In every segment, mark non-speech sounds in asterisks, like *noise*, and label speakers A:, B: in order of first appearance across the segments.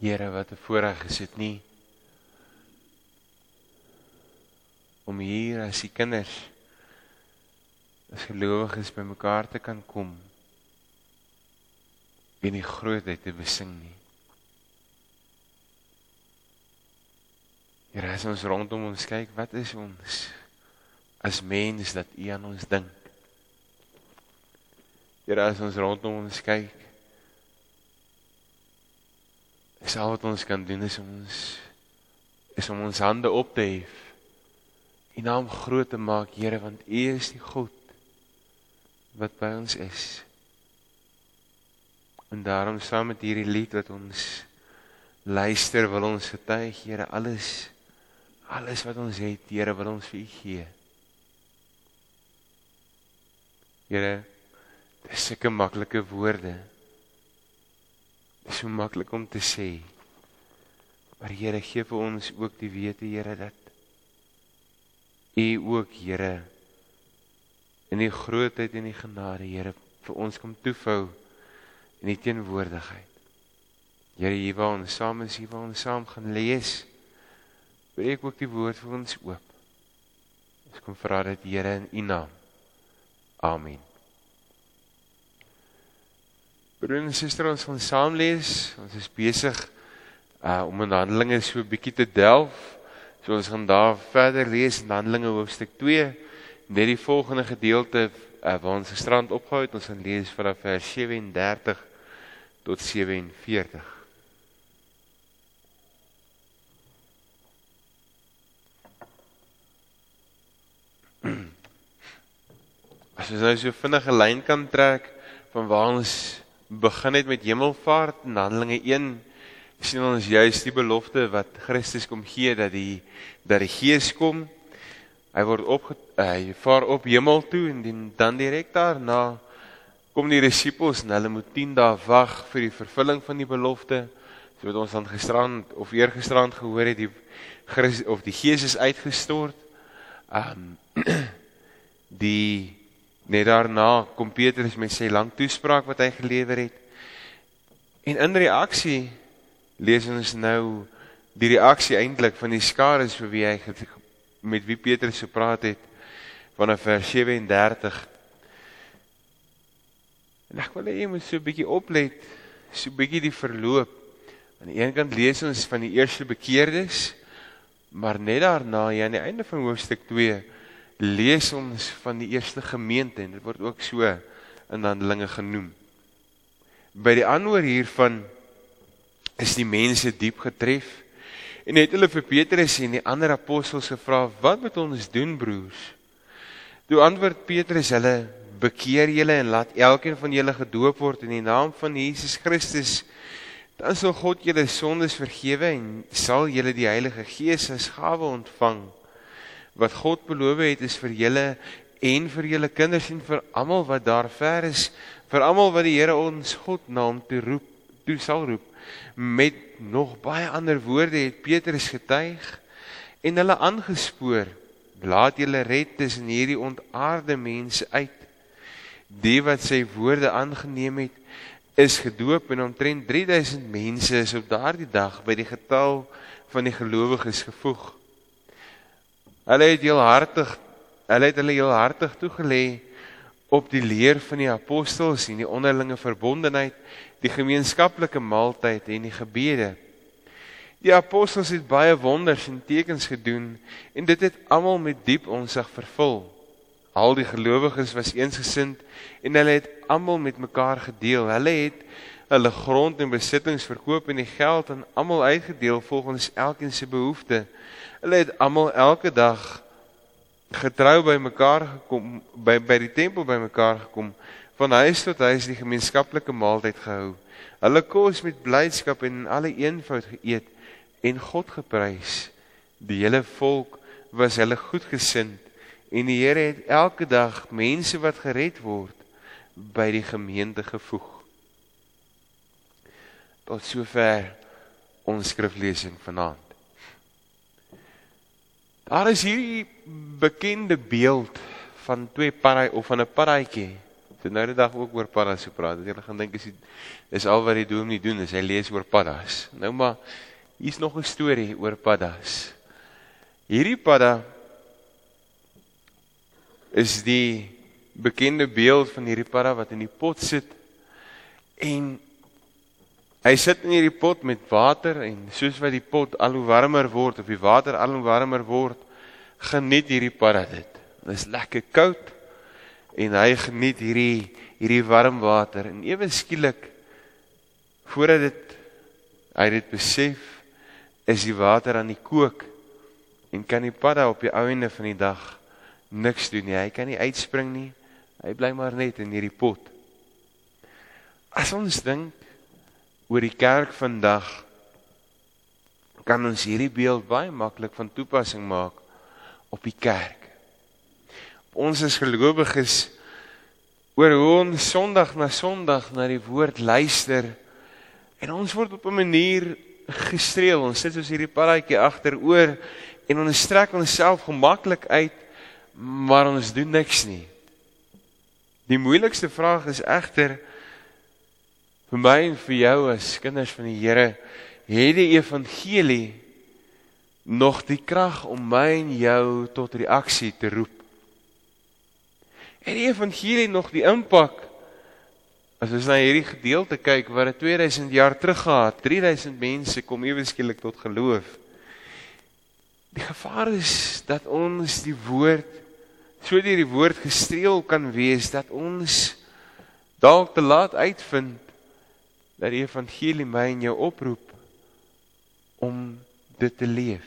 A: Here, wat 'n voorreg is dit nie om hier as die kinders as gelowiges bymekaar te kan kom en die grootheid te besing nie. Here, as ons rondom ons kyk, wat is ons as mens dat U aan ons dink? Here, as ons rondom ons kyk, is al wat ons kan doen is om ons is om ons hande op te hef. U naam groot te maak, Here, want U is die God wat by ons is. En daarom saam met hierdie lied wat ons luister, wil ons getuig, Here, alles alles wat ons het, Here, wil ons vir U gee. Here, dis sulke maklike woorde. Dis so maklik om te sê. Maar Here, gee vir ons ook die wete, Here, dat U ook, Here, in die grootheid en die genade, Here, vir ons kom toefou in die teenwoordigheid. Here, hier waar ons saam is, hier waar ons saam gaan lees, breek ook die woord vir ons oop. Ons kom vra dit, Here, in U naam. Amen. Broer en suster, ons gaan saam lees. Ons is besig uh om in Handelinge so 'n bietjie te delf. So ons gaan daar verder lees in Handelinge hoofstuk 2, net die volgende gedeelte uh waar ons gestrand opgehou het. Ons gaan lees vanaf vers 37 tot 47. As ons nou so vinnige lyn kan trek van waar ons begin het met hemelvaart in Handelinge 1 sien ons juist die belofte wat Christus kom gee dat die dat die Gees kom. Hy word op hy vaar op hemel toe en die, dan direk daarna kom die disippels en hulle moet 10 dae wag vir die vervulling van die belofte. So wat ons dan gisterand of eergisterand gehoor het die Christus of die Gees is uitgestort. Um *clears throat* die Net daarna kom Petrus met sy lang toespraak wat hy gelewer het. En in reaksie lees ons nou die reaksie eintlik van die skare vir wie hy met wie Petrus gepraat het vanaf vers 37. En ek wil hê jy moet so 'n bietjie oplet, so 'n bietjie die verloop. Aan die een kant lees ons van die eerste bekeerdes, maar net daarna, ja aan die einde van hoofstuk 2 lees ons van die eerste gemeente en dit word ook so in Handelinge genoem. By die antwoord hiervan is die mense diep getref en het hulle vir Petrus en die ander apostels gevra: "Wat moet ons doen, broers?" Toe antwoord Petrus hulle: "Bekeer julle en laat elkeen van julle gedoop word in die naam van Jesus Christus." Dan sal God julle sondes vergewe en sal julle die Heilige Gees as gawe ontvang wat God beloof het is vir julle en vir julle kinders en vir almal wat daar ver is, vir almal wat die Here ons God naam toe roep, toe sal roep. Met nog baie ander woorde het Petrus getuig en hulle aangespoor: "Laat julle red tussen hierdie ontaarde mense uit." Die wat sy woorde aangeneem het, is gedoop en omtrent 3000 mense is op daardie dag by die getal van die gelowiges gevoeg. Hulle het heel hartig hulle het hulle heel hartig toegelê op die leer van die apostels en die onderlinge verbondenheid, die gemeenskaplike maaltyd en die gebede. Die apostels het baie wonders en tekens gedoen en dit het almal met diep onsig vervul. Al die gelowiges was eensgesind en hulle het almal met mekaar gedeel. Hulle het hulle grond en besittings verkoop en die geld aan almal uitgedeel volgens elkeen se behoeftes. Hulle het almal elke dag getrou by mekaar gekom by by die tempel by mekaar gekom van huis tot huis die gemeenskaplike maaltyd gehou. Hulle kos met blydskap en alle eenvoud geëet en God geprys. Die hele volk was hulle goedgesind en die Here het elke dag mense wat gered word by die gemeente gevoeg. Tot sover ons skriflesing vanaand. Daar is hierdie bekende beeld van twee parai of van 'n paraitjie op So nou die dag ook oor paddas gepraat. Dat jy gaan dink is die, is al wat die dominee doen is hy lees oor paddas. Nou maar hier's nog 'n storie oor paddas. Hierdie padda is die bekende beeld van hierdie padda wat in die pot sit en hy sit in hierdie pot met water en soos wat die pot al hoe warmer word of die water al hoe warmer word, geniet hierdie padda dit. Dit is lekker koud en hy geniet hierdie hierdie warm water en ewe skielik voordat dit hy dit besef is die water aan die kook en kan die padda op die einde van die dag niks doen nie. Hy kan nie uitspring nie. Hy bly maar net in hierdie pot. As ons dink oor die kerk vandag kan ons hierdie beeld baie maklik van toepassing maak op die kerk. Ons as gelowiges oor hoe ons Sondag na Sondag na die woord luister en ons word op 'n manier gestreel. Ons sit soos hierdie paradjie agteroor en ons strek onsself gemaklik uit, maar ons doen niks nie. Die moeilikste vraag is egter vir my en vir jou as kinders van die Here, het die evangelie nog die krag om my en jou tot reaksie te roep? Het die evangelie nog die impak as ons na hierdie gedeelte kyk wat dit 2000 jaar terug gehad, 3000 mense kom eweskielik tot geloof. Die gevaar is dat ons die woord so deur die woord gestreel kan wees dat ons dalk te laat uitvind dat die evangelie my en jou oproep om dit te leef.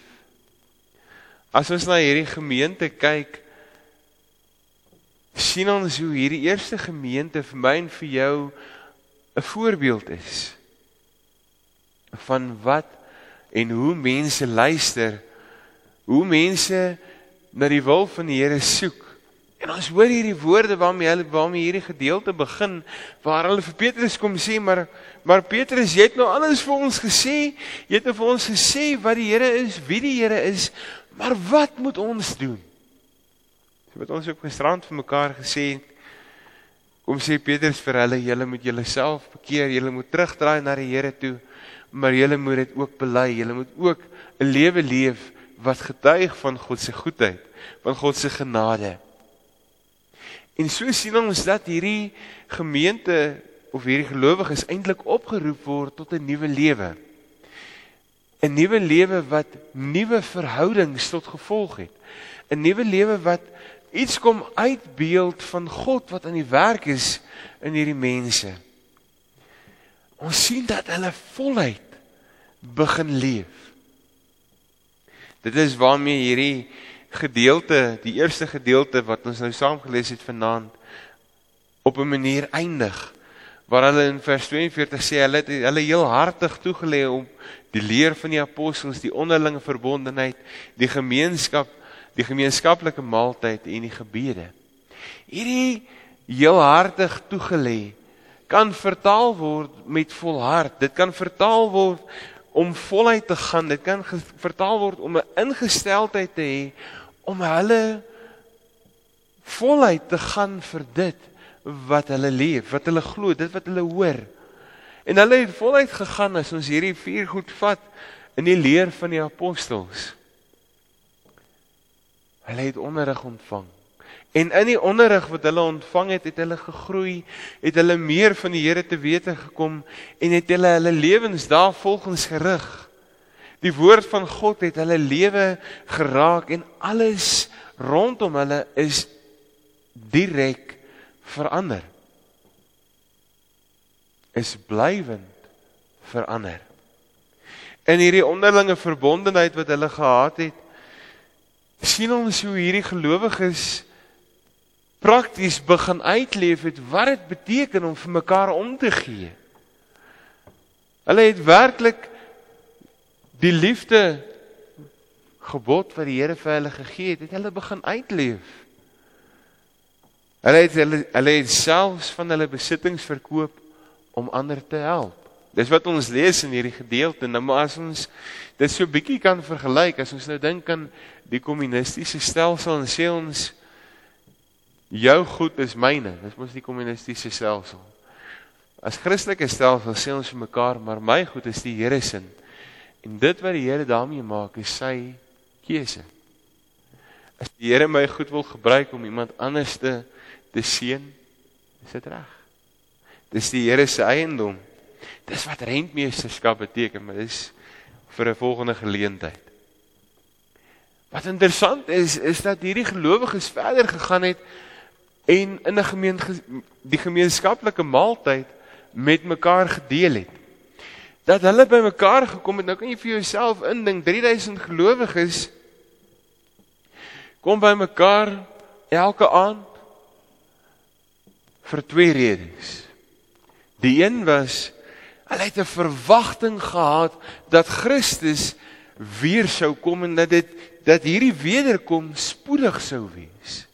A: As ons na hierdie gemeente kyk, sien ons hoe hierdie eerste gemeente vir my en vir jou 'n voorbeeld is van wat en hoe mense luister, hoe mense na die wil van die Here soek. En ons hoor hierdie woorde waarmee hulle waarmee hierdie gedeelte begin waar hulle vir Petrus kom sê maar maar Petrus jy het nou alles vir ons gesê. Jy het nou vir ons gesê wat die Here is wie die Here is. Maar wat moet ons doen? So wat ons op gisterand vir mekaar gesê kom sê Petrus vir hulle julle moet julleself bekeer. Julle moet terugdraai na die Here toe maar julle moet dit ook bely. Julle moet ook 'n lewe leef wat getuig van God se goedheid, van God se genade. En so sien ons dat hierdie gemeente of hierdie gelowiges eintlik opgeroep word tot 'n nuwe lewe. 'n Nuwe lewe wat nuwe verhoudings tot gevolg het. 'n Nuwe lewe wat iets kom uitbeeld van God wat aan die werk is in hierdie mense. Ons sien dat hulle voluit begin leef. Dit is waarmee hierdie gedeelte, die eerste gedeelte wat ons nou saam gelees het vanaand op 'n manier eindig. Waar hulle in vers 42 sê hulle het hulle heel hartig toegelê om die leer van die apostels, die onderlinge verbondenheid, die gemeenskap, die gemeenskaplike maaltyd en die gebede. Hierdie heel hartig toegelê kan vertaal word met volhard. Dit kan vertaal word om voluit te gaan. Dit kan vertaal word om 'n ingesteldheid te hê om hulle voluit te gaan vir dit wat hulle leef, wat hulle glo, dit wat hulle hoor. En hulle het voluit gegaan as ons hierdie vier goed vat in die leer van die apostels. Hulle het onderrig ontvang. En in die onderrig wat hulle ontvang het, het hulle gegroei, het hulle meer van die Here te wete gekom en het hulle hulle lewens daarvolgens gerig. Die woord van God het hulle lewe geraak en alles rondom hulle is direk verander. Is blywend verander. In hierdie onderlinge verbondenheid wat hulle gehad het, sien ons hoe hierdie gelowiges prakties begin uitleef het wat dit beteken om vir mekaar om te gee. Hulle het werklik die liefde gebod wat die Here vir hulle gegee het, het hulle begin uitleef. Hulle het hulle, hulle het selfs van hulle besittings verkoop om ander te help. Dis wat ons lees in hierdie gedeelte. Nou maar as ons dit so bietjie kan vergelyk, as ons nou dink aan die kommunistiese stelsel en sê ons Jou goed is myne. Dis mos die kommunistiese stelsel. As Christelike stelsel sê ons vir mekaar, maar my goed is die Here se. En dit wat die Here daarmee maak is sy keuse. As die Here my goed wil gebruik om iemand anders te te seën, is dit reg. Dis die Here se eiendom. Dis wat rentmeesterskap beteken, maar dis vir 'n volgende geleentheid. Wat interessant is, is dat hierdie gelowiges verder gegaan het en in 'n gemeen die gemeenskaplike maaltyd met mekaar gedeel het. Dat hulle by mekaar gekom het, nou kan jy vir jouself indink 3000 gelowiges kom by mekaar elke aand vir twee redes. Die een was hulle het 'n verwagting gehad dat Christus weer sou kom en dat dit dat hierdie wederkom spoedig sou wees.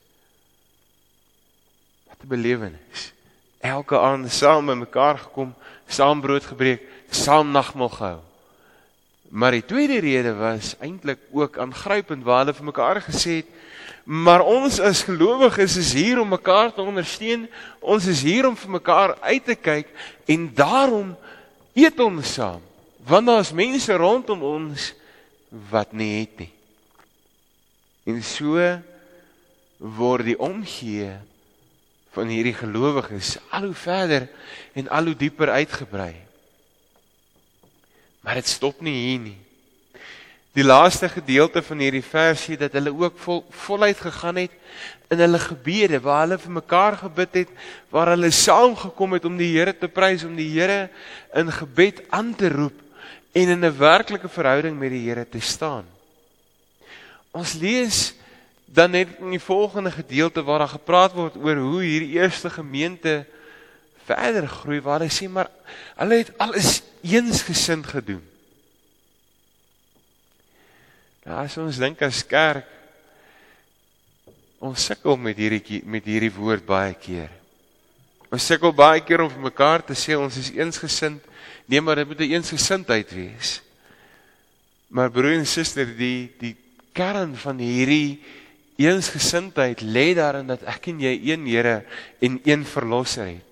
A: Wat 'n belewenis. Elke aand saam by mekaar gekom, saam brood gebreek, saam nagmaal gehou. Maar die tweede rede was eintlik ook aangrypend waar hulle vir mekaar gesê het Maar ons as gelowiges is hier om mekaar te ondersteun. Ons is hier om vir mekaar uit te kyk en daarom eet ons saam. Want daar's mense rondom ons wat nie het nie. En so word die omgee van hierdie gelowiges al hoe verder en al hoe dieper uitgebrei. Maar dit stop nie hier nie die laaste gedeelte van hierdie versie dat hulle ook vol, voluit gegaan het in hulle gebede waar hulle vir mekaar gebid het waar hulle saamgekom het om die Here te prys om die Here in gebed aan te roep en in 'n werklike verhouding met die Here te staan. Ons lees dan net in die volgende gedeelte waar daar gepraat word oor hoe hierdie eerste gemeente verder groei waar hy sê maar hulle het alles eensgesind gedoen. Ja, as ons dink as kerk ons sukkel met hierdie met hierdie woord baie keer. Ons sukkel baie keer om vir mekaar te sê ons is eensgesind. Nee, maar dit moet 'n eensgesindheid wees. Maar broer en suster, die die kern van hierdie eensgesindheid lê daarin dat ek en jy een Here en een verlosser het.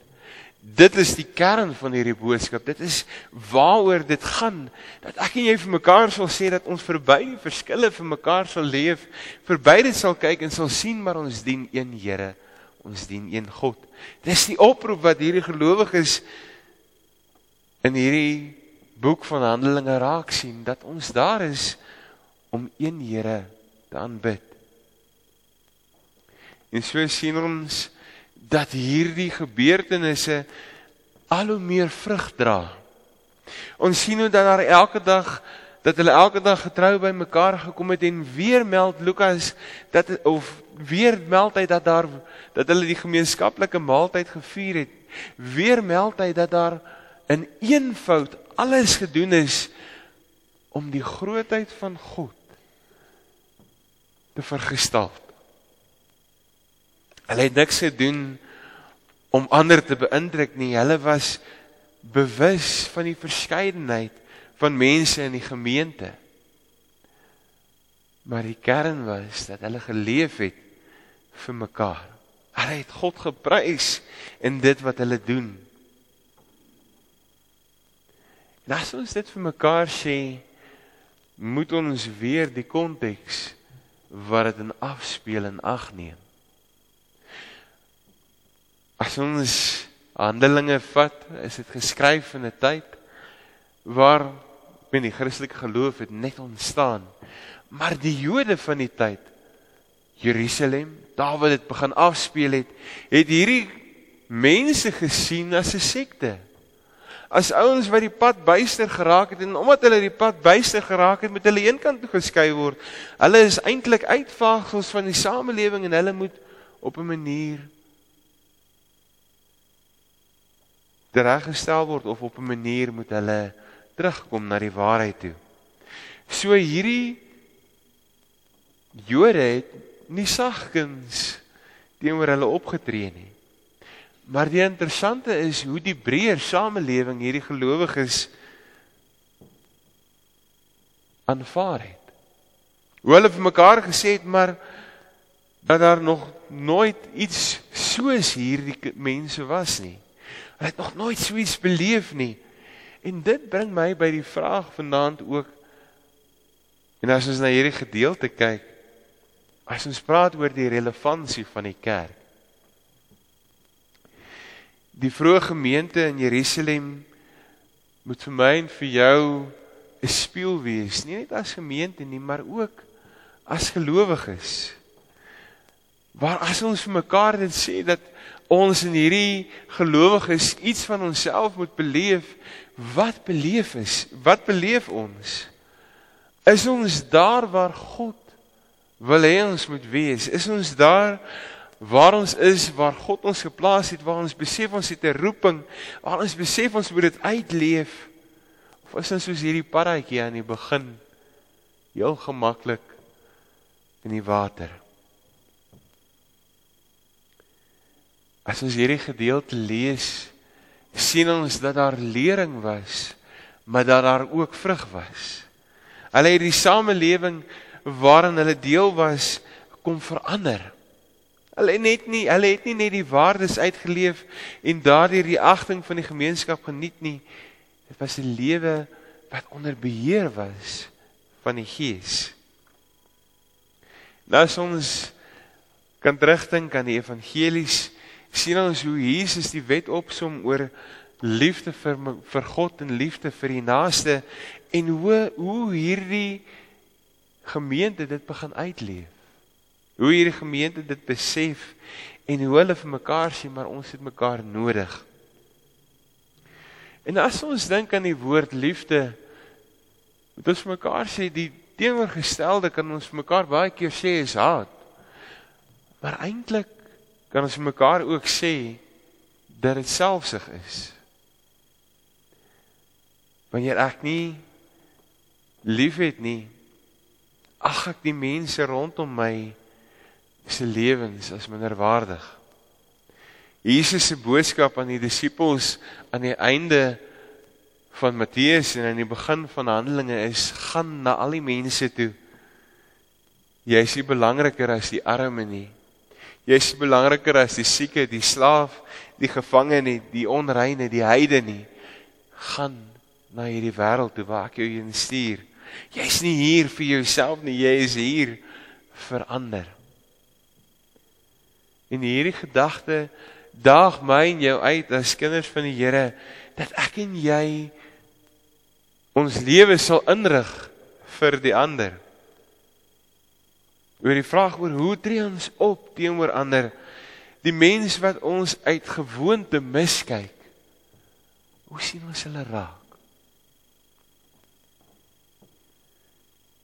A: Dit is die kern van hierdie boodskap. Dit is waaroor dit gaan dat ek en jy vir mekaar sal sê dat ons verby die verskille vir mekaar sal leef, verby dit sal kyk en sal sien maar ons dien een Here, ons dien een God. Dis die oproep wat hierdie gelowiges in hierdie boek van Handelinge raak sien dat ons daar is om een Here te aanbid. En so sien ons dat hierdie gebeurtenisse al hoe meer vrug dra. Ons sien hoe dan daar elke dag dat hulle elke dag getrou by mekaar gekom het en weer meld Lukas dat of weer meld hy dat daar dat hulle die gemeenskaplike maaltyd gevier het. Weer meld hy dat daar in eenvoud alles gedoen is om die grootheid van God te vergestel. Hulle het niks gedoen om ander te beïndruk nie. Hulle was bewus van die verskeidenheid van mense in die gemeente. Maar die kern was dat hulle geleef het vir mekaar. Hulle het God geprys in dit wat hulle doen. En as ons dit vir mekaar sê, moet ons weer die konteks wat dit in afspeel en ag neem. As ons Handelinge vat, is dit geskryf in 'n tyd waar bin die Christelike geloof het net ontstaan. Maar die Jode van die tyd Jerusalem, daar waar dit begin afspeel het, het hierdie mense gesien as 'n sekte. As ouens wat die pad byster geraak het en omdat hulle die pad byster geraak het, moet hulle eenkant toe geskei word. Hulle is eintlik uitvaagsels van die samelewing en hulle moet op 'n manier reggestel word of op 'n manier moet hulle terugkom na die waarheid toe. So hierdie Jode het nie sagkens teenoor hulle opgetree nie. Maar die interessante is hoe die breër samelewing hierdie gelowiges aanvaar het. Hoe hulle vir mekaar gesê het maar dat daar nog nooit iets soos hierdie mense was nie. Hulle het nog nooit so iets beleef nie. En dit bring my by die vraag vanaand ook en as ons na hierdie gedeelte kyk, as ons praat oor die relevantie van die kerk. Die vroeë gemeente in Jerusalem moet vir my en vir jou 'n spieël wees, nie net as gemeente nie, maar ook as gelowiges. Waar as ons vir mekaar dit sê dat ons in hierdie gelowiges iets van onsself moet beleef, wat beleef is? Wat beleef ons? Is ons daar waar God wil hê ons moet wees? Is ons daar waar ons is, waar God ons geplaas het, waar ons besef ons het 'n roeping, waar ons besef ons moet dit uitleef? Of is ons soos hierdie paddaatjie aan die begin heel gemaklik in die water? As ons hierdie gedeelte lees, sien ons dat daar lering was, maar dat daar ook vrug was. Hulle het die samelewing waarin hulle deel was kom verander. Hulle het net nie, hulle het nie net die waardes uitgeleef en daardie die agting van die gemeenskap geniet nie. Dit was 'n lewe wat onder beheer was van die Gees. Nou as ons kan terugdink aan die evangelies sien ons hoe Jesus die wet opsom oor liefde vir vir God en liefde vir die naaste en hoe hoe hierdie gemeente dit begin uitleef. Hoe hierdie gemeente dit besef en hoe hulle vir mekaar sê maar ons het mekaar nodig. En as ons dink aan die woord liefde moet ons vir mekaar sê die teenoorgestelde kan ons vir mekaar baie keer sê is haat. Maar eintlik kan ons mekaar ook sê dat dit selfsug is. Wanneer ek nie liefhet nie, ag ek die mense rondom my se lewens as minderwaardig. Jesus se boodskap aan die disippels aan die einde van Matteus en aan die begin van Handelinge is gaan na al die mense toe. Jy is nie belangriker as die arme nie. Jy's belangriker as die sieke, die slaaf, die gevangene, die onreine, die heide nie. Gaan na hierdie wêreld toe waar ek jou heen stuur. Jy's nie hier vir jouself nie, jy is hier vir ander. En hierdie gedagte daag my en jou uit as kinders van die Here dat ek en jy ons lewe sal inrig vir die ander oor die vraag oor hoe tree ons op teenoor ander? Die mens wat ons uit gewoonte miskyk hoe sien ons hulle raak?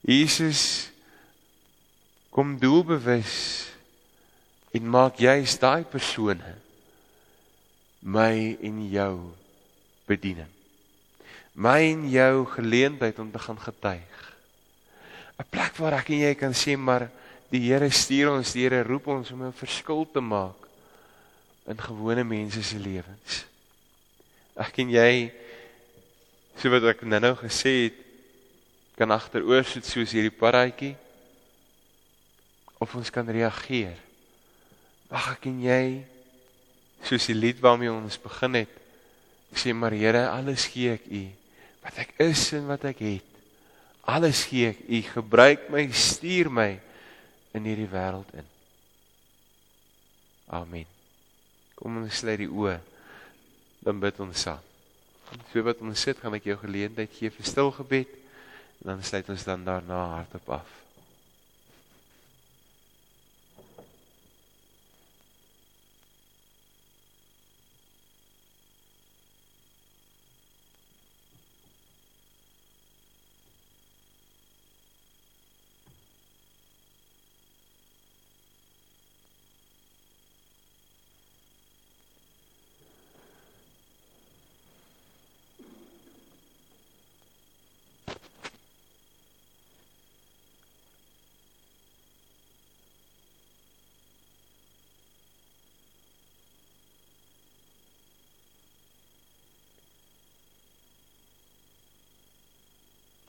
A: Jesus kom doelbewus en maak juist daai persone my en jou bediening. My en jou geleentheid om te gaan getuig. 'n plek waar ek en jy kan sê maar Die Here stuur ons, die Here roep ons om 'n verskil te maak in gewone mense se lewens. Ek en jy so wat ek nou-nou gesê het kan agteroor sit soos hierdie paradjie of ons kan reageer. Wag ek en jy soos die lied waarmee ons begin het. Ek sê maar Here, alles gee ek U wat ek is en wat ek het. Alles gee ek U, gebruik my, stuur my in hierdie wêreld in. Amen. Kom ons sluit die oë. Dan bid ons saam. So wat ons sit, gaan ek jou geleentheid gee vir stil gebed en dan sluit ons dan daarna hardop af.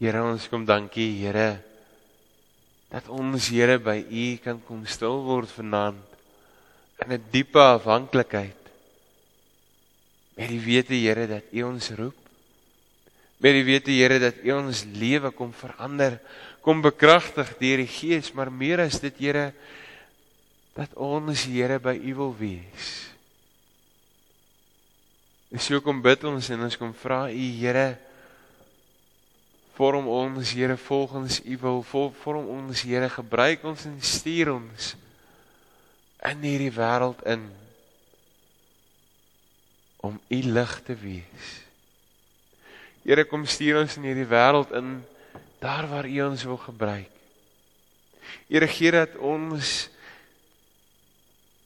A: Here ons kom dankie Here dat ons Here by U kan kom stil word vanaand in 'n diepe afhanklikheid. Met die wete Here dat U ons roep. Met die wete Here dat U ons lewe kom verander, kom bekragtig deur die Gees, maar meer as dit Here dat ons Here by U wil wees. Dis so kom bid ons en ons kom vra U Here vorm ons Here volgens U wil vorm ons Here gebruik ons en stuur ons in hierdie wêreld in om U lig te wees. Here kom stuur ons in hierdie wêreld in daar waar U ons wil gebruik. Here gee dat ons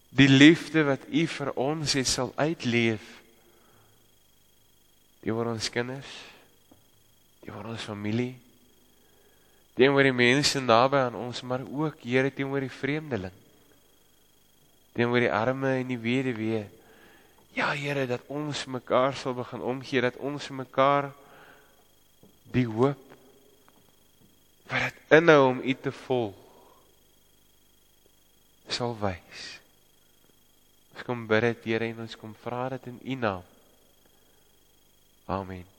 A: die liefde wat U vir ons het sal uitleef teenoor ons kinders teenoor ons familie teenoor die mense naby aan ons maar ook Here teenoor die vreemdeling teenoor die arme en die weduwee ja Here dat ons mekaar sal begin omgee dat ons mekaar die hoop wat dit inhou om U te volg sal wys Ons kom bid dit Here en ons kom vra dit in U naam. Amen.